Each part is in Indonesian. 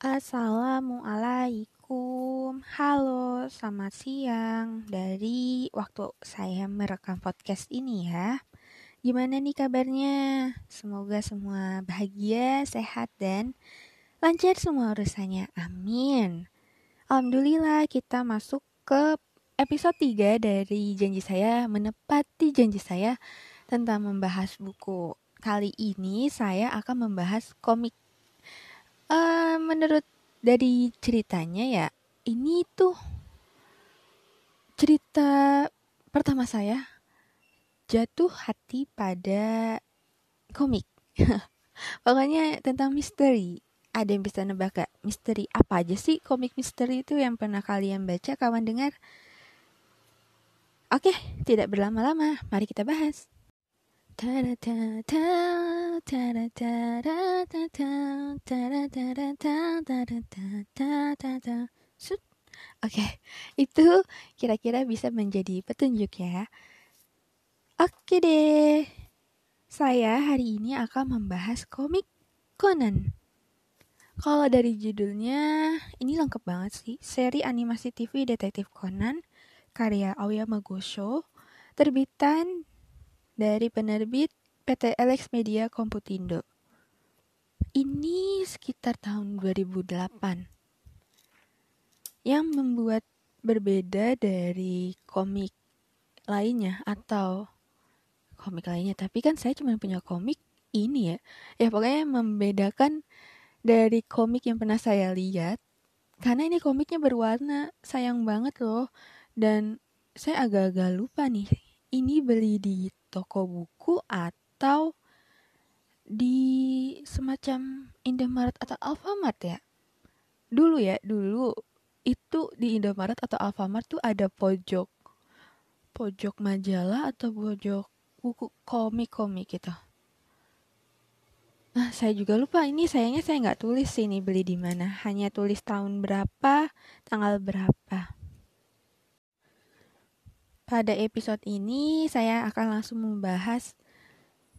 Assalamualaikum, halo, selamat siang dari waktu saya merekam podcast ini ya. Gimana nih kabarnya? Semoga semua bahagia, sehat, dan lancar semua urusannya. Amin. Alhamdulillah kita masuk ke episode 3 dari janji saya menepati janji saya tentang membahas buku. Kali ini saya akan membahas komik Uh, menurut dari ceritanya ya, ini tuh cerita pertama saya jatuh hati pada komik. Pokoknya tentang misteri. Ada yang bisa nebak gak misteri apa aja sih komik misteri itu yang pernah kalian baca kawan dengar? Oke, tidak berlama-lama, mari kita bahas. Oke, itu kira-kira bisa menjadi petunjuk ya. Oke deh. Saya hari ini akan membahas komik Conan. Kalau dari judulnya, ini lengkap banget sih. Seri animasi TV Detektif Conan, karya Aoyama Gosho, terbitan dari penerbit PT Alex Media Komputindo. Ini sekitar tahun 2008. Yang membuat berbeda dari komik lainnya atau komik lainnya. Tapi kan saya cuma punya komik ini ya. Ya pokoknya membedakan dari komik yang pernah saya lihat. Karena ini komiknya berwarna, sayang banget loh. Dan saya agak-agak lupa nih. Ini beli di toko buku atau di semacam Indomaret atau Alfamart ya. Dulu ya, dulu itu di Indomaret atau Alfamart tuh ada pojok pojok majalah atau pojok buku komik-komik gitu. Nah, saya juga lupa ini sayangnya saya nggak tulis sih ini beli di mana. Hanya tulis tahun berapa, tanggal berapa. Pada episode ini saya akan langsung membahas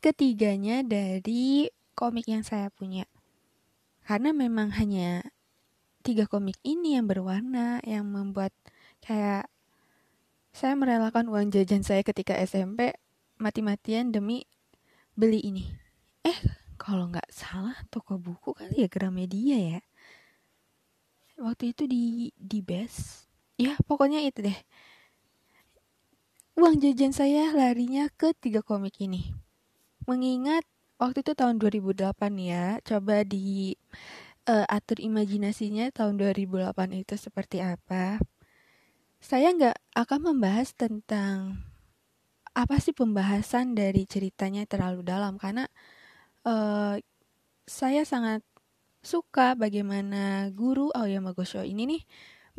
ketiganya dari komik yang saya punya. Karena memang hanya tiga komik ini yang berwarna yang membuat kayak saya merelakan uang jajan saya ketika SMP mati-matian demi beli ini. Eh, kalau nggak salah toko buku kali ya Gramedia ya. Waktu itu di di best. Ya, pokoknya itu deh uang jajan saya larinya ke tiga komik ini. Mengingat waktu itu tahun 2008 ya, coba di uh, atur imajinasinya tahun 2008 itu seperti apa. Saya nggak akan membahas tentang apa sih pembahasan dari ceritanya terlalu dalam karena uh, saya sangat suka bagaimana guru Aoyama Gosho ini nih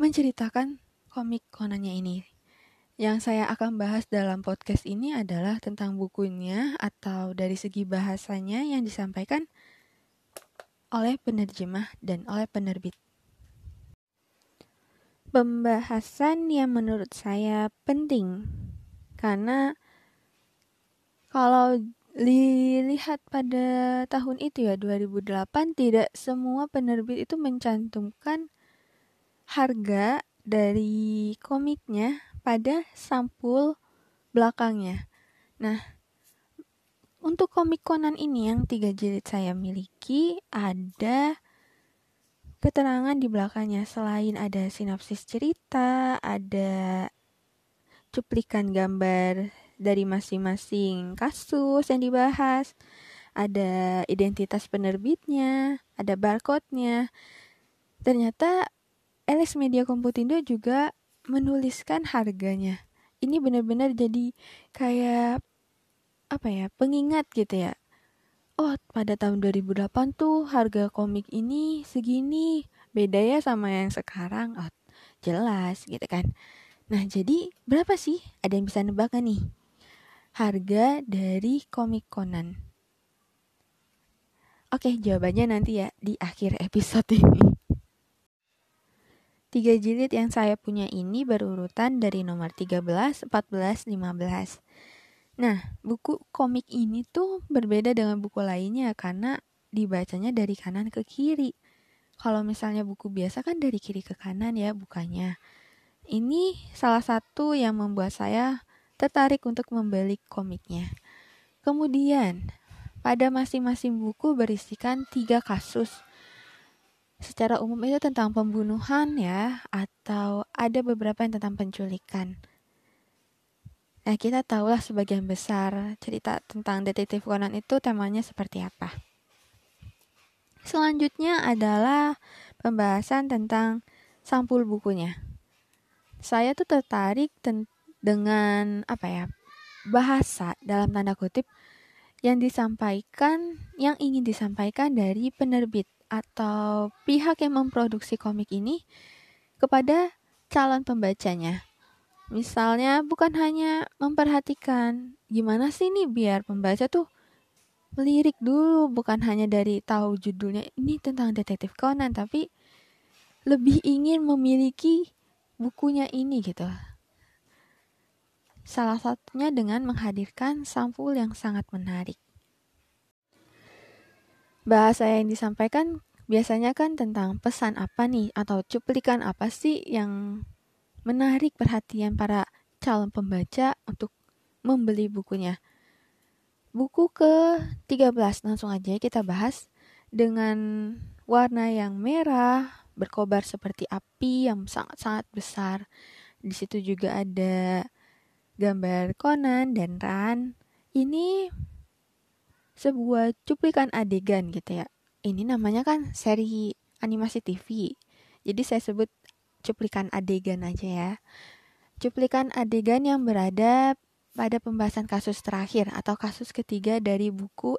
menceritakan komik Konannya ini yang saya akan bahas dalam podcast ini adalah tentang bukunya atau dari segi bahasanya yang disampaikan oleh penerjemah dan oleh penerbit. Pembahasan yang menurut saya penting karena kalau dilihat pada tahun itu ya 2008 tidak semua penerbit itu mencantumkan harga dari komiknya pada sampul belakangnya. Nah, untuk komik Conan ini yang tiga jilid saya miliki ada keterangan di belakangnya selain ada sinopsis cerita, ada cuplikan gambar dari masing-masing kasus yang dibahas, ada identitas penerbitnya, ada barcode-nya. Ternyata Alex Media Komputindo juga menuliskan harganya. Ini benar-benar jadi kayak apa ya, pengingat gitu ya. Oh, pada tahun 2008 tuh harga komik ini segini, beda ya sama yang sekarang. Oh, jelas gitu kan. Nah, jadi berapa sih? Ada yang bisa nebak nih? Harga dari komik Conan. Oke, jawabannya nanti ya di akhir episode ini. Tiga jilid yang saya punya ini berurutan dari nomor 13, 14, 15. Nah, buku komik ini tuh berbeda dengan buku lainnya karena dibacanya dari kanan ke kiri. Kalau misalnya buku biasa kan dari kiri ke kanan ya bukanya. Ini salah satu yang membuat saya tertarik untuk membeli komiknya. Kemudian, pada masing-masing buku berisikan tiga kasus. Secara umum itu tentang pembunuhan ya, atau ada beberapa yang tentang penculikan. Nah, kita tahulah sebagian besar cerita tentang detektif Conan itu temanya seperti apa. Selanjutnya adalah pembahasan tentang sampul bukunya. Saya tuh tertarik dengan apa ya? bahasa dalam tanda kutip yang disampaikan yang ingin disampaikan dari penerbit atau pihak yang memproduksi komik ini kepada calon pembacanya. Misalnya bukan hanya memperhatikan gimana sih nih biar pembaca tuh melirik dulu bukan hanya dari tahu judulnya ini tentang detektif Conan tapi lebih ingin memiliki bukunya ini gitu. Salah satunya dengan menghadirkan sampul yang sangat menarik. Bahasa yang disampaikan biasanya kan tentang pesan apa nih atau cuplikan apa sih yang menarik perhatian para calon pembaca untuk membeli bukunya. Buku ke-13 langsung aja kita bahas dengan warna yang merah, berkobar seperti api yang sangat-sangat besar. Di situ juga ada gambar Conan dan Ran. Ini sebuah cuplikan adegan gitu ya. Ini namanya kan seri animasi TV. Jadi saya sebut cuplikan adegan aja ya. Cuplikan adegan yang berada pada pembahasan kasus terakhir atau kasus ketiga dari buku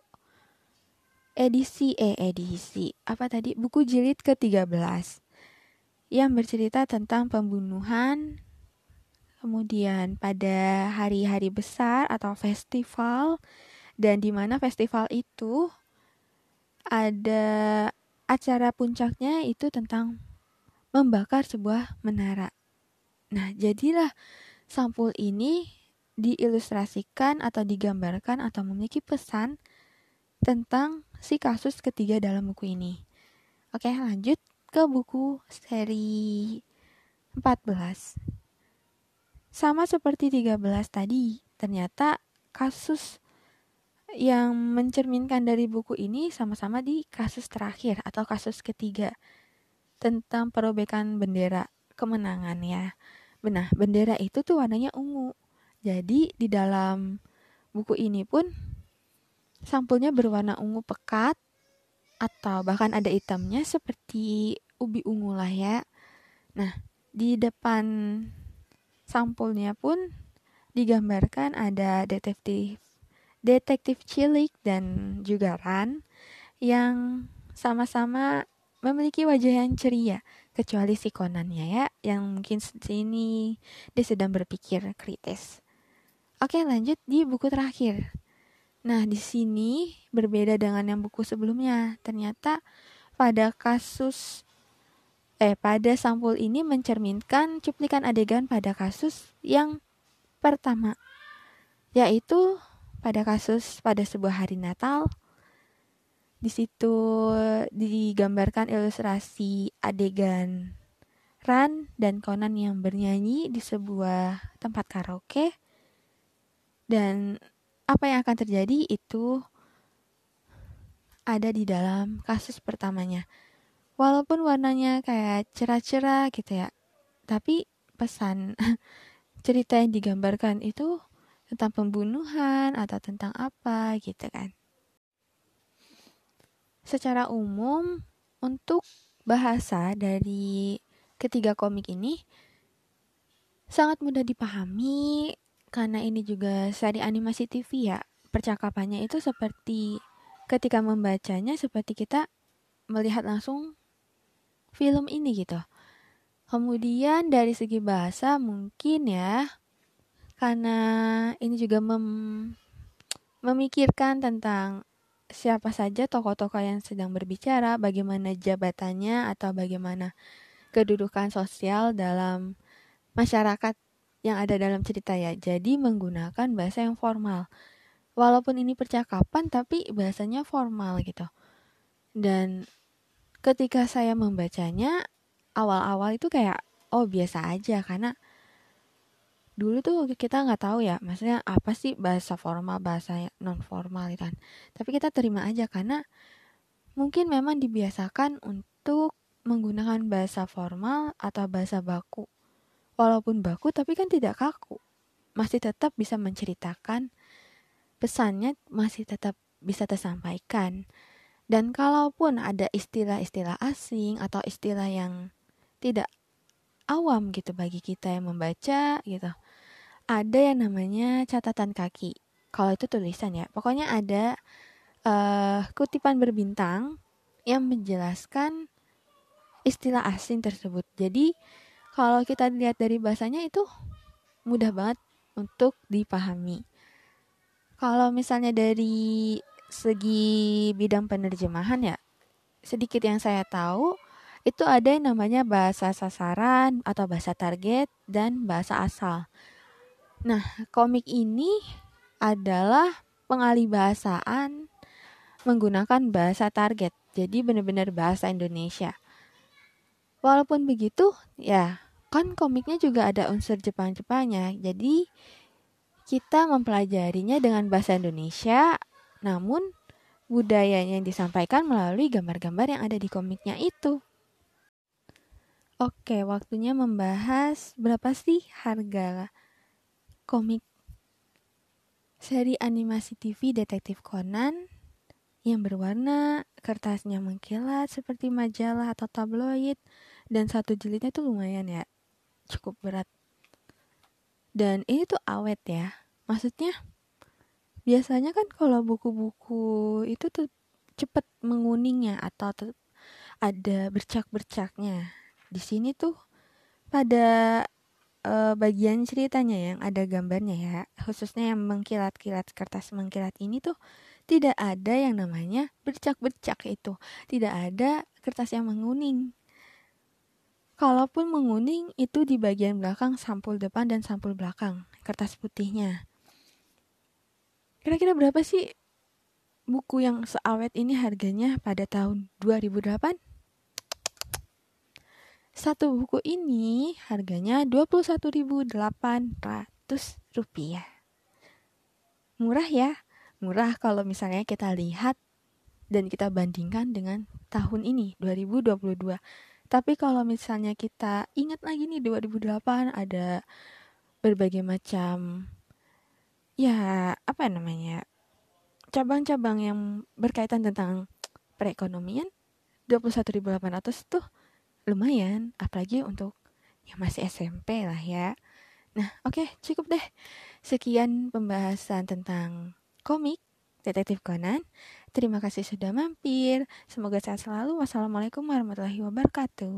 edisi eh edisi apa tadi buku jilid ke-13 yang bercerita tentang pembunuhan kemudian pada hari-hari besar atau festival dan di mana festival itu ada acara puncaknya itu tentang membakar sebuah menara. Nah, jadilah sampul ini diilustrasikan atau digambarkan atau memiliki pesan tentang si kasus ketiga dalam buku ini. Oke, lanjut ke buku seri 14. Sama seperti 13 tadi, ternyata kasus yang mencerminkan dari buku ini sama-sama di kasus terakhir atau kasus ketiga tentang perobekan bendera kemenangan ya. Benar, bendera itu tuh warnanya ungu. Jadi di dalam buku ini pun sampulnya berwarna ungu pekat atau bahkan ada hitamnya seperti ubi ungu lah ya. Nah, di depan sampulnya pun digambarkan ada detektif detektif Cilik dan juga Ran yang sama-sama memiliki wajah yang ceria kecuali si Conannya ya yang mungkin sini dia sedang berpikir kritis. Oke, lanjut di buku terakhir. Nah, di sini berbeda dengan yang buku sebelumnya. Ternyata pada kasus eh pada sampul ini mencerminkan cuplikan adegan pada kasus yang pertama yaitu pada kasus pada sebuah hari Natal di situ digambarkan ilustrasi adegan Ran dan Conan yang bernyanyi di sebuah tempat karaoke dan apa yang akan terjadi itu ada di dalam kasus pertamanya. Walaupun warnanya kayak cerah-cerah gitu ya, tapi pesan cerita yang digambarkan itu tentang pembunuhan atau tentang apa gitu kan. Secara umum untuk bahasa dari ketiga komik ini sangat mudah dipahami karena ini juga seri animasi TV ya, percakapannya itu seperti ketika membacanya seperti kita melihat langsung film ini gitu. Kemudian dari segi bahasa mungkin ya karena ini juga mem memikirkan tentang siapa saja tokoh-tokoh yang sedang berbicara, bagaimana jabatannya atau bagaimana kedudukan sosial dalam masyarakat yang ada dalam cerita ya. Jadi menggunakan bahasa yang formal. Walaupun ini percakapan tapi bahasanya formal gitu. Dan ketika saya membacanya awal-awal itu kayak oh biasa aja karena dulu tuh kita nggak tahu ya maksudnya apa sih bahasa formal bahasa non formal itu kan. Tapi kita terima aja karena mungkin memang dibiasakan untuk menggunakan bahasa formal atau bahasa baku. Walaupun baku tapi kan tidak kaku. Masih tetap bisa menceritakan pesannya masih tetap bisa tersampaikan. Dan kalaupun ada istilah-istilah asing atau istilah yang tidak awam gitu bagi kita yang membaca gitu. Ada yang namanya catatan kaki. Kalau itu tulisan ya, pokoknya ada uh, kutipan berbintang yang menjelaskan istilah asing tersebut. Jadi kalau kita lihat dari bahasanya itu mudah banget untuk dipahami. Kalau misalnya dari segi bidang penerjemahan ya, sedikit yang saya tahu itu ada yang namanya bahasa sasaran atau bahasa target dan bahasa asal. Nah, komik ini adalah pengalihbahasaan menggunakan bahasa target. Jadi benar-benar bahasa Indonesia. Walaupun begitu, ya kan komiknya juga ada unsur Jepang-Jepangnya. Jadi kita mempelajarinya dengan bahasa Indonesia, namun budayanya yang disampaikan melalui gambar-gambar yang ada di komiknya itu. Oke, waktunya membahas berapa sih harga komik seri animasi TV Detektif Conan yang berwarna, kertasnya mengkilat seperti majalah atau tabloid, dan satu jilidnya tuh lumayan ya, cukup berat. Dan ini tuh awet ya, maksudnya biasanya kan kalau buku-buku itu tuh cepet menguningnya atau ada bercak-bercaknya di sini tuh pada uh, bagian ceritanya yang ada gambarnya ya, khususnya yang mengkilat-kilat kertas mengkilat ini tuh tidak ada yang namanya bercak-bercak itu. Tidak ada kertas yang menguning. Kalaupun menguning itu di bagian belakang sampul depan dan sampul belakang kertas putihnya. Kira-kira berapa sih buku yang seawet ini harganya pada tahun 2008? Satu buku ini harganya 21.800 rupiah. Murah ya? Murah kalau misalnya kita lihat dan kita bandingkan dengan tahun ini 2022. Tapi kalau misalnya kita ingat lagi nih 2008 ada berbagai macam ya apa namanya cabang-cabang yang berkaitan tentang perekonomian 21.800 tuh lumayan apalagi untuk yang masih SMP lah ya. Nah oke okay, cukup deh. Sekian pembahasan tentang komik detektif Conan. Terima kasih sudah mampir. Semoga sehat selalu. Wassalamualaikum warahmatullahi wabarakatuh